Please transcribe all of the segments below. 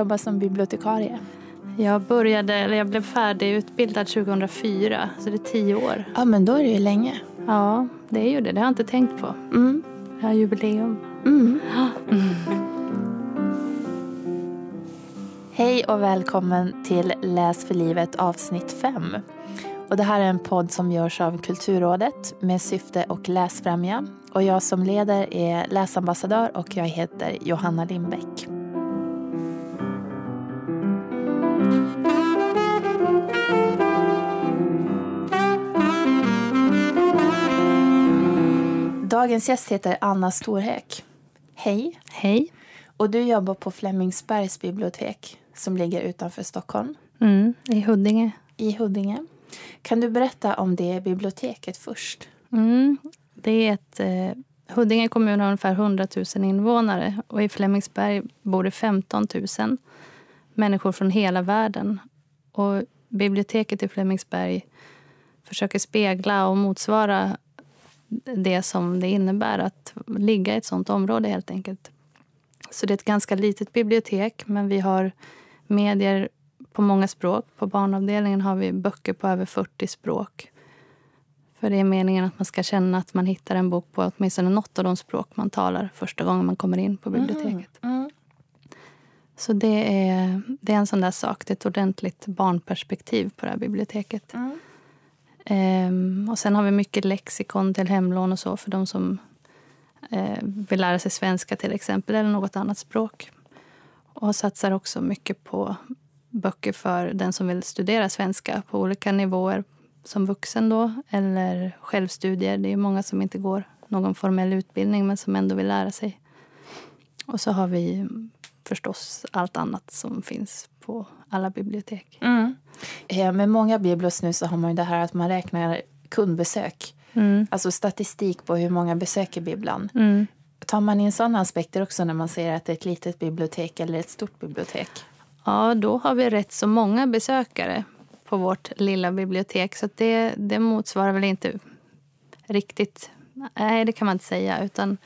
Jobbat som bibliotekarie? Jag började, eller jag blev färdigutbildad 2004, så det är tio år. Ja, men då är det ju länge. Ja, det är ju det. Det har jag inte tänkt på. Mm. Jag har jubileum. Mm. Hej och välkommen till Läs för livet avsnitt 5. Och det här är en podd som görs av Kulturrådet med syfte att läsfrämja. Och jag som leder är läsambassadör och jag heter Johanna Lindbäck. Dagens gäst heter Anna Storhäck. Hej. Hej. Och du jobbar på Flemingsbergs bibliotek som ligger utanför Stockholm. Mm, I Huddinge. I Huddinge. Kan du berätta om det biblioteket först? Mm, det är ett, eh, Huddinge kommun har ungefär 100 000 invånare och i Flemingsberg bor det 15 000 människor från hela världen. Och biblioteket i Flemingsberg försöker spegla och motsvara det som det innebär att ligga i ett sånt område helt enkelt. Så det är ett ganska litet bibliotek men vi har medier på många språk. På barnavdelningen har vi böcker på över 40 språk. För det är meningen att man ska känna att man hittar en bok på åtminstone något av de språk man talar första gången man kommer in på biblioteket. Mm. Mm. Så det är, det är en sån där sak. Det är ett ordentligt barnperspektiv på det här biblioteket. Mm. Ehm, och sen har vi mycket lexikon till hemlån och så för de som eh, vill lära sig svenska till exempel, eller något annat språk. Och satsar också mycket på böcker för den som vill studera svenska på olika nivåer som vuxen då, eller självstudier. Det är många som inte går någon formell utbildning men som ändå vill lära sig. Och så har vi förstås allt annat som finns på alla bibliotek. Mm. Ja, med många biblos nu så har man ju det här att man räknar kundbesök. Mm. Alltså statistik på hur många besöker bibblan. Mm. Tar man in sådana aspekter också när man säger att det är ett litet bibliotek eller ett stort bibliotek? Ja, då har vi rätt så många besökare på vårt lilla bibliotek. Så det, det motsvarar väl inte riktigt... Nej, det kan man inte säga. Utan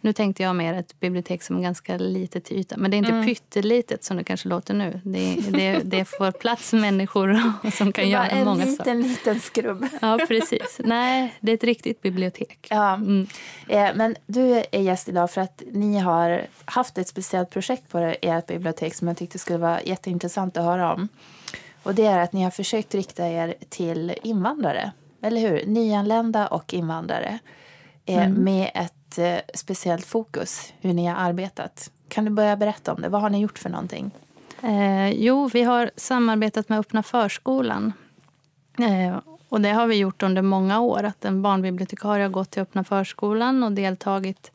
nu tänkte jag mer ett bibliotek som är ganska litet till ytan. Men det är inte mm. pyttelitet som det kanske låter nu. Det, det, det får plats människor som kan göra en många saker. En liten, liten skrubb. Ja, precis. Nej, det är ett riktigt bibliotek. Ja. Mm. Eh, men du är gäst idag för att ni har haft ett speciellt projekt på ert bibliotek som jag tyckte skulle vara jätteintressant att höra om. Och det är att ni har försökt rikta er till invandrare, eller hur? Nyanlända och invandrare. Eh, mm. Med ett eh, speciellt fokus hur ni har arbetat. Kan du börja berätta om det? Vad har ni gjort för någonting? Eh, jo, vi har samarbetat med Öppna förskolan. Eh, och det har vi gjort under många år. Att en barnbibliotekarie har gått till Öppna förskolan och deltagit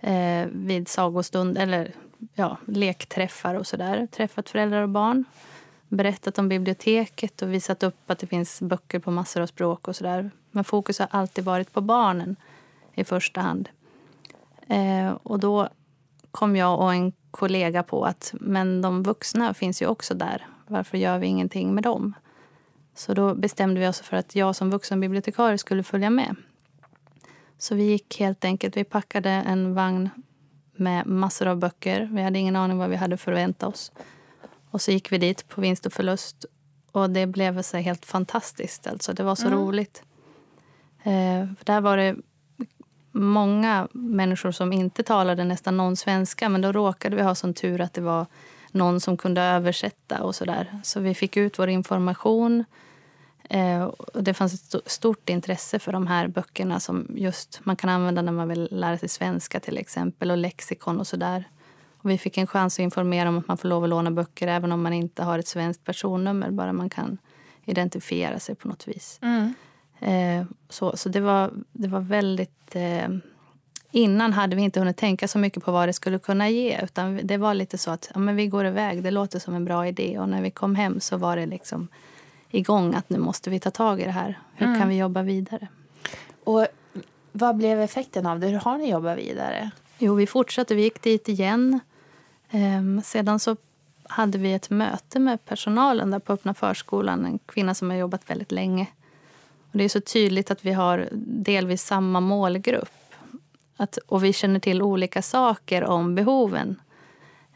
eh, vid sagostund eller ja, lekträffar och sådär. Träffat föräldrar och barn. Berättat om biblioteket och visat upp att det finns böcker på massor av språk och sådär. Men fokus har alltid varit på barnen i första hand. Eh, och då kom jag och en kollega på att men de vuxna finns ju också där. Varför gör vi ingenting med dem? Så då bestämde vi oss för att jag som vuxenbibliotekarie skulle följa med. Så vi gick helt enkelt, vi packade en vagn med massor av böcker. Vi hade ingen aning vad vi hade förväntat oss. Och så gick vi dit på vinst och förlust. Och det blev så helt fantastiskt. Alltså, det var så mm. roligt. Eh, där var det många människor som inte talade nästan någon svenska men då råkade vi ha sån tur att det var någon som kunde översätta och sådär. Så vi fick ut vår information. Eh, och det fanns ett stort intresse för de här böckerna som just man kan använda när man vill lära sig svenska till exempel och lexikon och sådär. Och vi fick en chans att informera om att man får lov att låna böcker även om man inte har ett svenskt personnummer, bara man kan identifiera sig på något vis. Mm. Eh, så så det, var, det var väldigt... Eh, innan hade vi inte hunnit tänka så mycket på vad det skulle kunna ge. Utan Det var lite så att ja, men vi går iväg, det låter som en bra idé. Och när vi kom hem så var det liksom igång att nu måste vi ta tag i det här. Hur mm. kan vi jobba vidare? Och vad blev effekten av det? Hur har ni jobbat vidare? Jo, vi fortsatte. Vi gick dit igen. Ehm, sedan så hade vi ett möte med personalen där på öppna förskolan. En kvinna som har jobbat väldigt länge. Och det är så tydligt att vi har delvis samma målgrupp. Att, och vi känner till olika saker om behoven.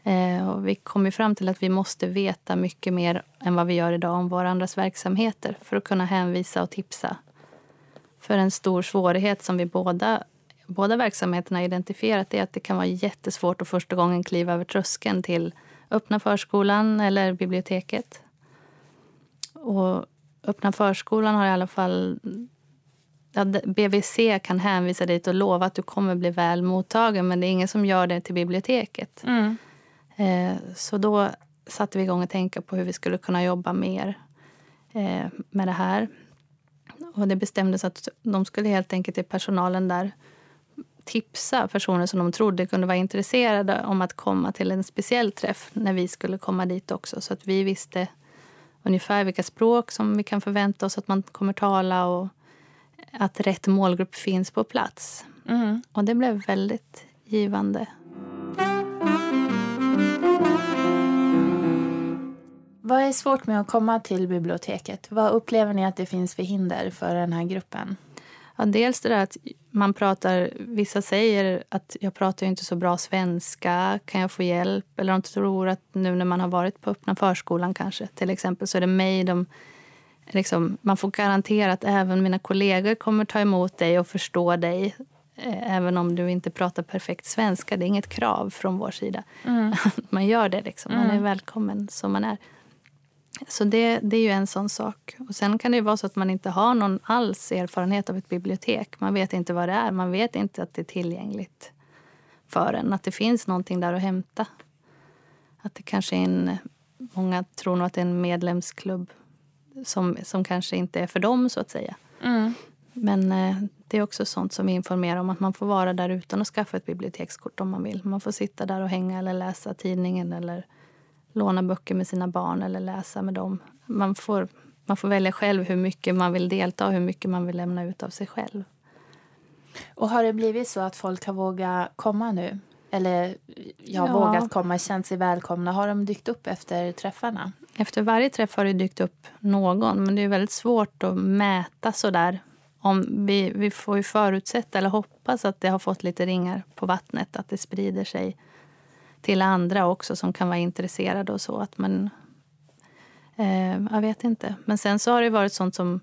Eh, och vi kom fram till att vi måste veta mycket mer än vad vi gör idag om varandras verksamheter för att kunna hänvisa och tipsa. För en stor svårighet som vi båda, båda verksamheterna identifierat är att det kan vara jättesvårt att första gången kliva över tröskeln till öppna förskolan eller biblioteket. Och öppna förskolan har i alla fall ja, BVC kan hänvisa dit och lova att du kommer bli väl mottagen men det är ingen som gör det till biblioteket. Mm. Eh, så då satte vi igång att tänka på hur vi skulle kunna jobba mer eh, med det här. Och det bestämdes att de skulle helt enkelt i personalen där tipsa personer som de trodde kunde vara intresserade om att komma till en speciell träff när vi skulle komma dit också. Så att vi visste ungefär vilka språk som vi kan förvänta oss att man kommer tala och att rätt målgrupp finns på plats. Mm. Och det blev väldigt givande. Vad är svårt med att komma till biblioteket? Vad upplever ni att det finns för hinder för den här gruppen? Ja, dels det där att man pratar, vissa säger att jag pratar inte så bra svenska, kan jag få hjälp? Eller de tror att nu när man har varit på öppna förskolan kanske, till exempel, så är det mig de Liksom, man får garantera att även mina kollegor kommer ta emot dig och förstå dig eh, även om du inte pratar perfekt svenska. Det är inget krav från vår sida. Mm. man gör det. Liksom. Man är mm. välkommen som man är. Så det, det är ju en sån sak. Och Sen kan det vara så att man inte har någon alls erfarenhet av ett bibliotek. Man vet inte vad det är. Man vet inte att det är tillgängligt för en. Att det finns någonting där att hämta. Att det kanske är en, många tror nog att det är en medlemsklubb som, som kanske inte är för dem, så att säga. Mm. Men eh, det är också sånt som informerar om att man får vara där utan att skaffa ett bibliotekskort om man vill. Man får sitta där och hänga eller läsa tidningen eller låna böcker med sina barn eller läsa med dem. Man får, man får välja själv hur mycket man vill delta och hur mycket man vill lämna ut av sig själv. Och har det blivit så att folk har vågat komma nu? Eller ja, ja. vågat komma, känt sig välkomna? Har de dykt upp efter träffarna? Efter varje träff har det dykt upp någon, men det är väldigt svårt att mäta så där. Om vi, vi får ju förutsätta eller hoppas att det har fått lite ringar på vattnet, att det sprider sig till andra också som kan vara intresserade och så. Att man, eh, jag vet inte. Men sen så har det varit sånt som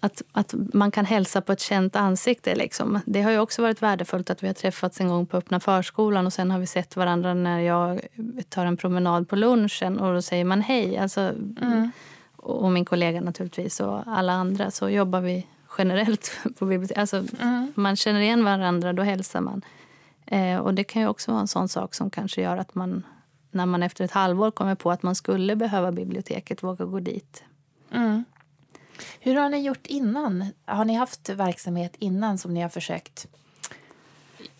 att, att man kan hälsa på ett känt ansikte. Liksom. Det har ju också varit värdefullt att vi har träffats en gång på öppna förskolan och sen har vi sett varandra när jag tar en promenad på lunchen och då säger man hej. Alltså, mm. Och min kollega naturligtvis och alla andra så jobbar vi generellt på biblioteket. Alltså, mm. Man känner igen varandra, då hälsar man. Eh, och det kan ju också vara en sån sak som kanske gör att man när man efter ett halvår kommer på att man skulle behöva biblioteket våga gå dit. Mm. Hur har ni gjort innan? Har ni haft verksamhet innan som ni har försökt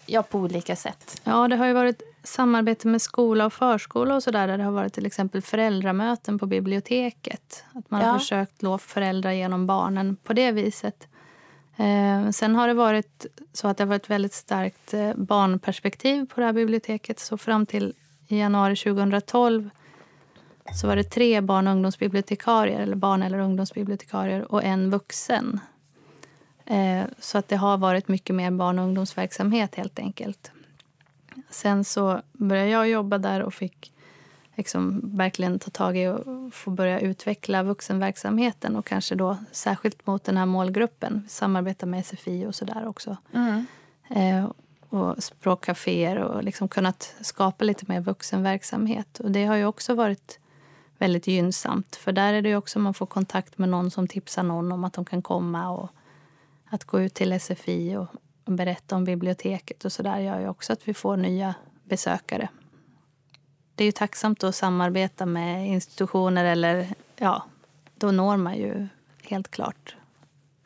ja, på olika sätt? Ja, det har ju varit samarbete med skola och förskola och så där, där det har varit till exempel föräldramöten på biblioteket. Att man ja. har försökt nå föräldrar genom barnen på det viset. Eh, sen har det varit så att det har varit väldigt starkt eh, barnperspektiv på det här biblioteket. Så fram till januari 2012 så var det tre barn och ungdomsbibliotekarier, eller barn eller ungdomsbibliotekarier och en vuxen. Eh, så att det har varit mycket mer barn och ungdomsverksamhet helt enkelt. Sen så började jag jobba där och fick liksom verkligen ta tag i och få börja utveckla vuxenverksamheten och kanske då särskilt mot den här målgruppen. Samarbeta med SFI och sådär också. Mm. Eh, och språkcaféer och liksom kunnat skapa lite mer vuxenverksamhet. Och det har ju också varit väldigt gynnsamt. För där är det också man får kontakt med någon som tipsar någon om att de kan komma och att gå ut till SFI och, och berätta om biblioteket och så där gör ju också att vi får nya besökare. Det är ju tacksamt att samarbeta med institutioner eller ja, då når man ju helt klart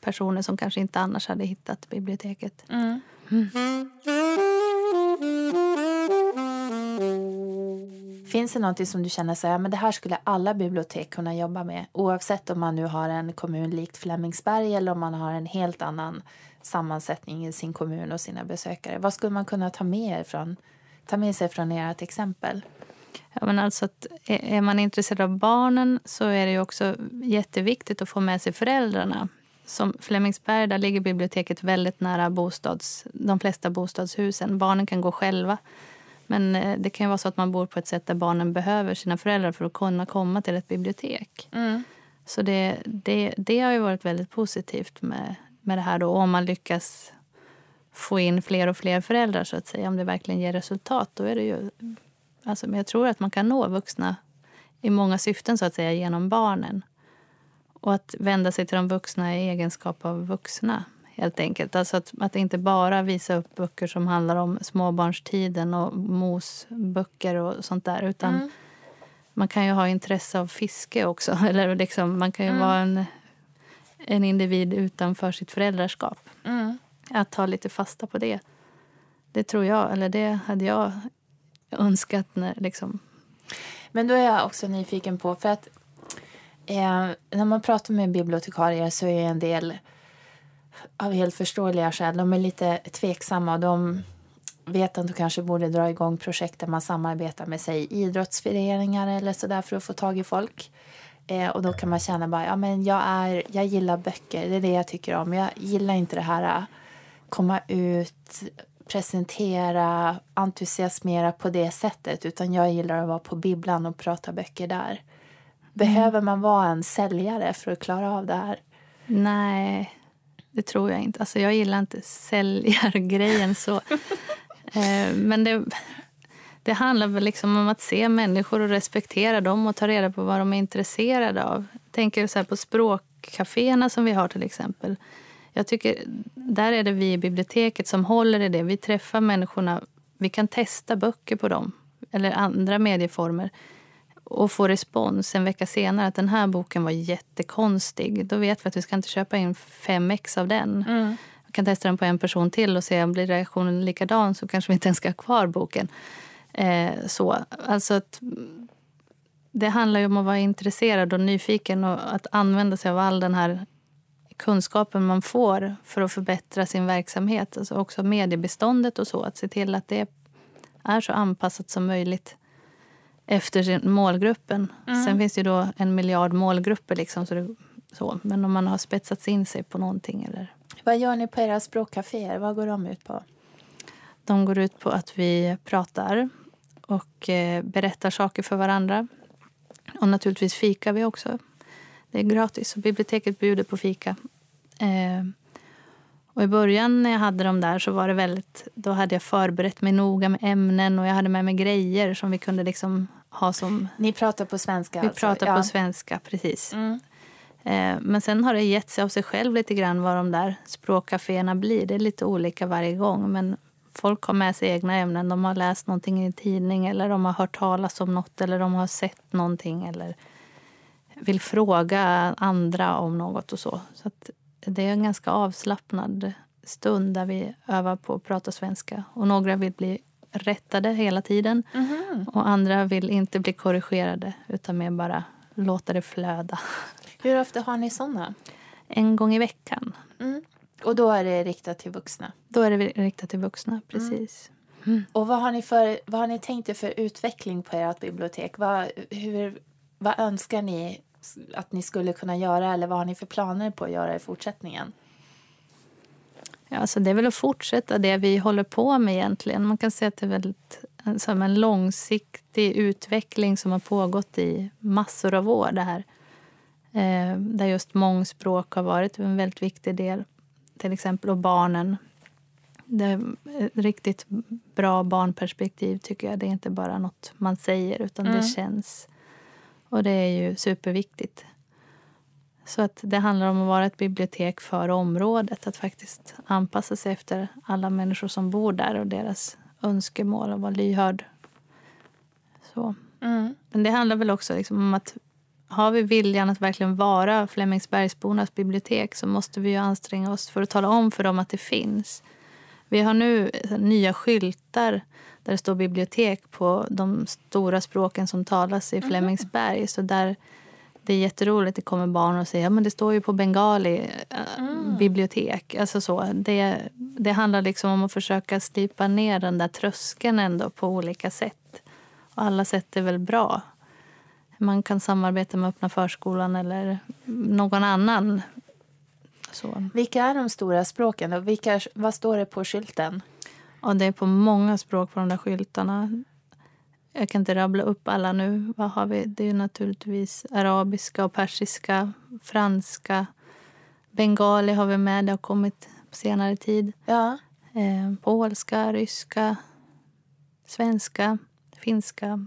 personer som kanske inte annars hade hittat biblioteket. Mm. Mm. Finns det något som du känner så här, men det här skulle alla bibliotek kunna jobba med oavsett om man nu har en kommun likt Flemingsberg eller om man har en helt annan sammansättning i sin kommun och sina besökare? Vad skulle man kunna ta med, från, ta med sig från ert exempel? Ja, men alltså att är man intresserad av barnen så är det också jätteviktigt att få med sig föräldrarna. Som Flemingsberg där ligger biblioteket väldigt nära bostads, de flesta bostadshusen. Barnen kan gå själva Men eh, det kan ju vara så att man bor på ett sätt där barnen behöver sina föräldrar för att kunna komma till ett bibliotek. Mm. Så det, det, det har varit väldigt positivt med, med det här. Då. Om man lyckas få in fler och fler föräldrar, så att säga, om det verkligen ger resultat, då är det ju... Alltså, men jag tror att man kan nå vuxna i många syften, så att säga, genom barnen. Och att vända sig till de vuxna i egenskap av vuxna helt enkelt. Alltså att, att inte bara visa upp böcker som handlar om småbarnstiden och mosböcker och sånt där. Utan mm. man kan ju ha intresse av fiske också. Eller liksom, man kan ju mm. vara en, en individ utanför sitt föräldraskap. Mm. Att ta lite fasta på det. Det tror jag, eller det hade jag önskat när liksom... Men då är jag också nyfiken på, för att eh, när man pratar med bibliotekarier så är en del av helt förståeliga skäl. De är lite tveksamma. De vet att de kanske borde dra igång projekt där man samarbetar med sig idrottsföreningar eller sådär för att få tag i folk. Eh, och då kan man känna bara, ja men jag, är, jag gillar böcker, det är det jag tycker om. Jag gillar inte det här att komma ut, presentera, entusiasmera på det sättet utan jag gillar att vara på bibblan och prata böcker där. Behöver man vara en säljare för att klara av det här? Nej, det tror jag inte. Alltså jag gillar inte säljargrejen så. Eh, men det, det handlar väl liksom om att se människor och respektera dem och ta reda på vad de är intresserade av. Jag tänker så på språkcaféerna som vi har till exempel. Jag tycker, där är det vi i biblioteket som håller i det. Vi träffar människorna. Vi kan testa böcker på dem, eller andra medieformer och få respons en vecka senare att den här boken var jättekonstig. Då vet vi att vi ska inte köpa in fem ex av den. Mm. Vi kan testa den på en person till och se om blir reaktionen likadan så kanske vi inte ens ska ha kvar boken. Eh, så, alltså att, det handlar ju om att vara intresserad och nyfiken och att använda sig av all den här kunskapen man får för att förbättra sin verksamhet. Alltså också mediebeståndet och så. Att se till att det är så anpassat som möjligt efter målgruppen. Mm. Sen finns det ju då en miljard målgrupper. Liksom, så, det, så Men om man har spetsat in sig på någonting. Eller... Vad gör ni på era språkcaféer? Vad går de ut på? De går ut på att vi pratar och eh, berättar saker för varandra. Och naturligtvis fikar vi också. Det är gratis. biblioteket bjuder på fika. Eh, och I början när jag hade dem där så var det väldigt, då hade jag förberett mig noga med ämnen och jag hade med mig grejer som vi kunde liksom ha som... Ni pratar på svenska? Vi alltså. pratar ja. på svenska, precis. Mm. Eh, men sen har det gett sig av sig själv lite grann vad de där språkcaféerna blir. Det är lite olika varje gång. Men folk har med sig egna ämnen. De har läst någonting i en tidning eller de har hört talas om något eller de har sett någonting eller vill fråga andra om något och så. Så det är en ganska avslappnad stund där vi övar på att prata svenska. Och några vill bli rättade hela tiden. Mm. Och andra vill inte bli korrigerade utan mer bara låta det flöda. Hur ofta har ni såna? En gång i veckan. Mm. Och då är det riktat till vuxna? Då är det riktat till vuxna, precis. Mm. Och vad har, ni för, vad har ni tänkt er för utveckling på ert bibliotek? Vad, hur, vad önskar ni att ni skulle kunna göra eller vad har ni för planer på att göra i fortsättningen? Ja, alltså det är väl att fortsätta det vi håller på med egentligen. Man kan säga att det är väldigt, som en långsiktig utveckling som har pågått i massor av år. Det här. Eh, där just mångspråk har varit en väldigt viktig del. Till exempel och barnen. Det är ett riktigt bra barnperspektiv tycker jag. Det är inte bara något man säger utan mm. det känns. Och det är ju superviktigt. Så att det handlar om att vara ett bibliotek för området. Att faktiskt anpassa sig efter alla människor som bor där och deras önskemål och vara lyhörd. Så. Mm. Men det handlar väl också liksom om att har vi viljan att verkligen vara Flemingsbergsbornas bibliotek så måste vi ju anstränga oss för att tala om för dem att det finns. Vi har nu nya skyltar där det står bibliotek på de stora språken som talas i mhm. Flemingsberg. Så där det är jätteroligt. Det kommer barn och säger ja, men det står ju på bengali äh, mm. bibliotek. Alltså så. Det, det handlar liksom om att försöka slipa ner den där tröskeln ändå på olika sätt. Och alla sätt är väl bra. Man kan samarbeta med Öppna förskolan eller någon annan. Så. Vilka är de stora språken? Och vilka, vad står det på skylten? Ja, det är på många språk på de där skyltarna. Jag kan inte rabbla upp alla nu. Vad har vi? Det är naturligtvis arabiska och persiska, franska. Bengali har vi med. Det har kommit på senare tid. Ja. Eh, polska, ryska, svenska, finska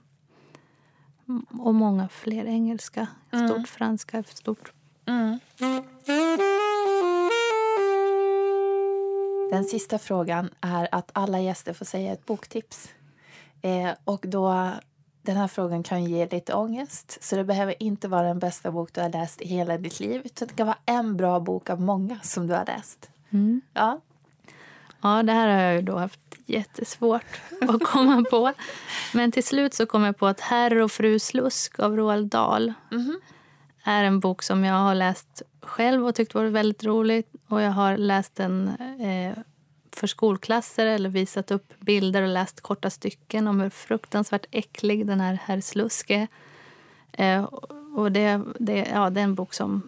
och många fler engelska. Stort Mm. franska, stort. Mm. Den sista frågan är att alla gäster får säga ett boktips. Eh, och då, den här frågan kan ge lite ångest. Så det behöver inte vara den bästa bok du har läst i hela ditt liv. Utan det kan vara en bra bok av många som du har läst. Mm. Ja. Ja, det här har jag ju då haft jättesvårt att komma på. Men till slut så kom jag på att Herr och fru Slusk av Roald Dahl Mhm. är en bok som jag har läst själv och tyckt var väldigt rolig. Och jag har läst den eh, för skolklasser eller visat upp bilder och läst korta stycken om hur fruktansvärt äcklig den här Herr Slusk är. Eh, och det, det, ja, det är en bok som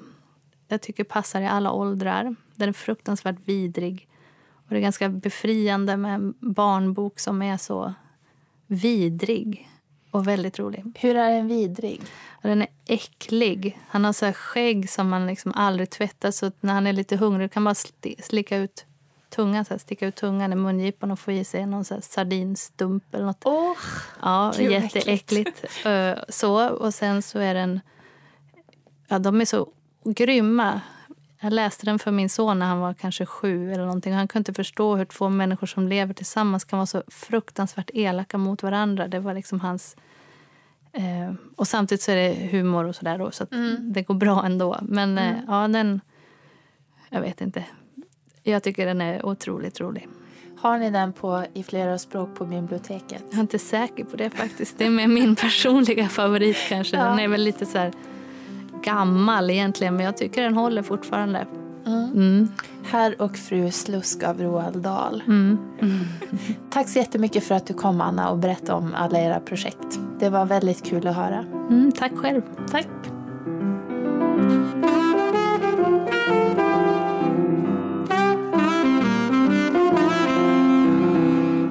jag tycker passar i alla åldrar. Den är fruktansvärt vidrig. Och det är ganska befriande med en barnbok som är så vidrig och väldigt rolig. Hur är den vidrig? Den är äcklig. Han har så här skägg som man liksom aldrig tvättar så när han är lite hungrig kan man slicka ut tungan, så här, sticka ut tungan i mungipan och få i sig någon så här sardinstump eller något. Åh, Ja, Gud, jätteäckligt. Eh, så, och sen så är den... Ja, de är så grymma. Jag läste den för min son när han var kanske sju. eller någonting. Han kunde inte förstå hur två människor som lever tillsammans kan vara så fruktansvärt elaka mot varandra. Det var liksom hans... Eh, och samtidigt så är det humor och sådär då, så att Mm. det går bra ändå. Men eh, ja, den... Jag vet inte. Jag tycker den är otroligt rolig. Har ni den på, i flera språk på biblioteket? Jag är inte säker på det faktiskt. Det är min personliga favorit kanske. Ja. Den är väl lite så här gammal egentligen men jag tycker den håller fortfarande. Mm. Mm. Herr och fru Slusk av Roald Dahl. Mm. Tack så jättemycket för att du kom Anna och berättade om alla era projekt. Det var väldigt kul att höra. Mm, tack själv. Tack.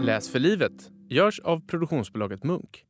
Läs för livet görs av produktionsbolaget Munk.